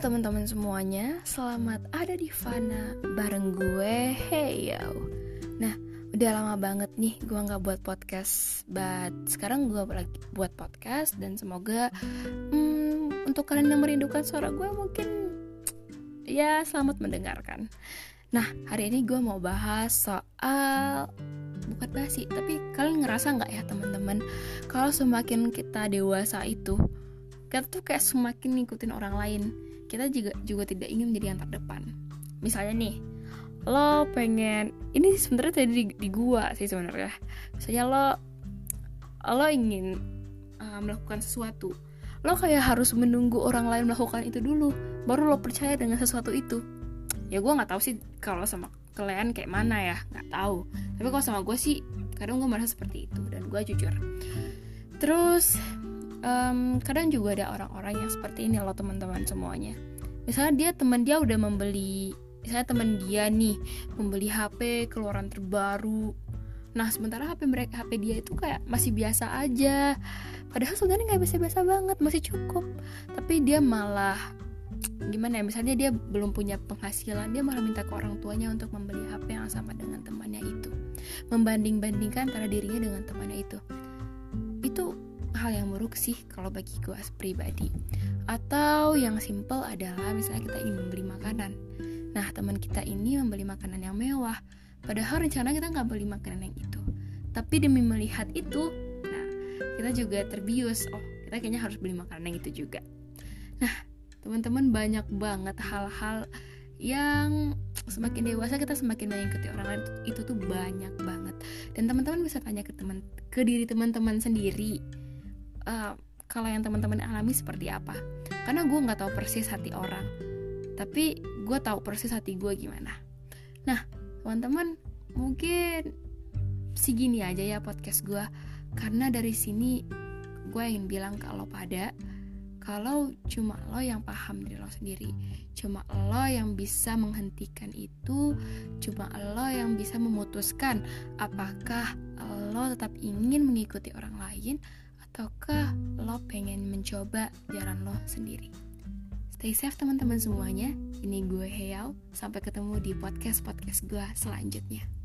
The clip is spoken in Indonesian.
teman-teman semuanya, selamat ada di Fana bareng gue, hey yo. Nah, udah lama banget nih gue nggak buat podcast But sekarang gue lagi buat podcast dan semoga hmm, Untuk kalian yang merindukan suara gue mungkin ya selamat mendengarkan. Nah, hari ini gue mau bahas soal bukan basi tapi kalian ngerasa nggak ya teman-teman? Kalau semakin kita dewasa itu kita tuh kayak semakin ngikutin orang lain kita juga juga tidak ingin menjadi yang terdepan. Misalnya nih lo pengen ini sebenarnya tadi di, di gua sih sebenarnya. Misalnya lo lo ingin uh, melakukan sesuatu. Lo kayak harus menunggu orang lain melakukan itu dulu baru lo percaya dengan sesuatu itu. Ya gue nggak tahu sih kalau sama kalian kayak mana ya nggak tahu. Tapi kalau sama gue sih kadang gue merasa seperti itu dan gue jujur. Terus um, kadang juga ada orang-orang yang seperti ini loh teman-teman semuanya. Misalnya dia teman dia udah membeli misalnya teman dia nih membeli HP keluaran terbaru. Nah sementara HP mereka HP dia itu kayak masih biasa aja. Padahal sebenarnya nggak biasa-biasa banget masih cukup. Tapi dia malah gimana ya misalnya dia belum punya penghasilan dia malah minta ke orang tuanya untuk membeli HP yang sama dengan temannya itu. Membanding-bandingkan antara dirinya dengan temannya itu. Itu hal yang buruk sih kalau bagi gue pribadi. Atau yang simple adalah misalnya kita ingin membeli makanan. Nah teman kita ini membeli makanan yang mewah padahal rencana kita nggak beli makanan yang itu. Tapi demi melihat itu nah kita juga terbius oh kita kayaknya harus beli makanan yang itu juga. Nah teman-teman banyak banget hal-hal yang semakin dewasa kita semakin mengikuti orang lain itu, itu tuh banyak banget. Dan teman-teman bisa tanya ke teman ke diri teman-teman sendiri uh, kalau yang teman-teman alami seperti apa? Karena gue nggak tahu persis hati orang. Tapi gue tahu persis hati gue gimana. Nah teman-teman mungkin segini aja ya podcast gue karena dari sini gue ingin bilang kalau pada kalau cuma lo yang paham diri lo sendiri cuma lo yang bisa menghentikan itu cuma lo yang bisa memutuskan apakah lo tetap ingin mengikuti orang lain ataukah lo pengen mencoba jalan lo sendiri? Stay safe teman-teman semuanya. Ini gue Heyao sampai ketemu di podcast podcast gue selanjutnya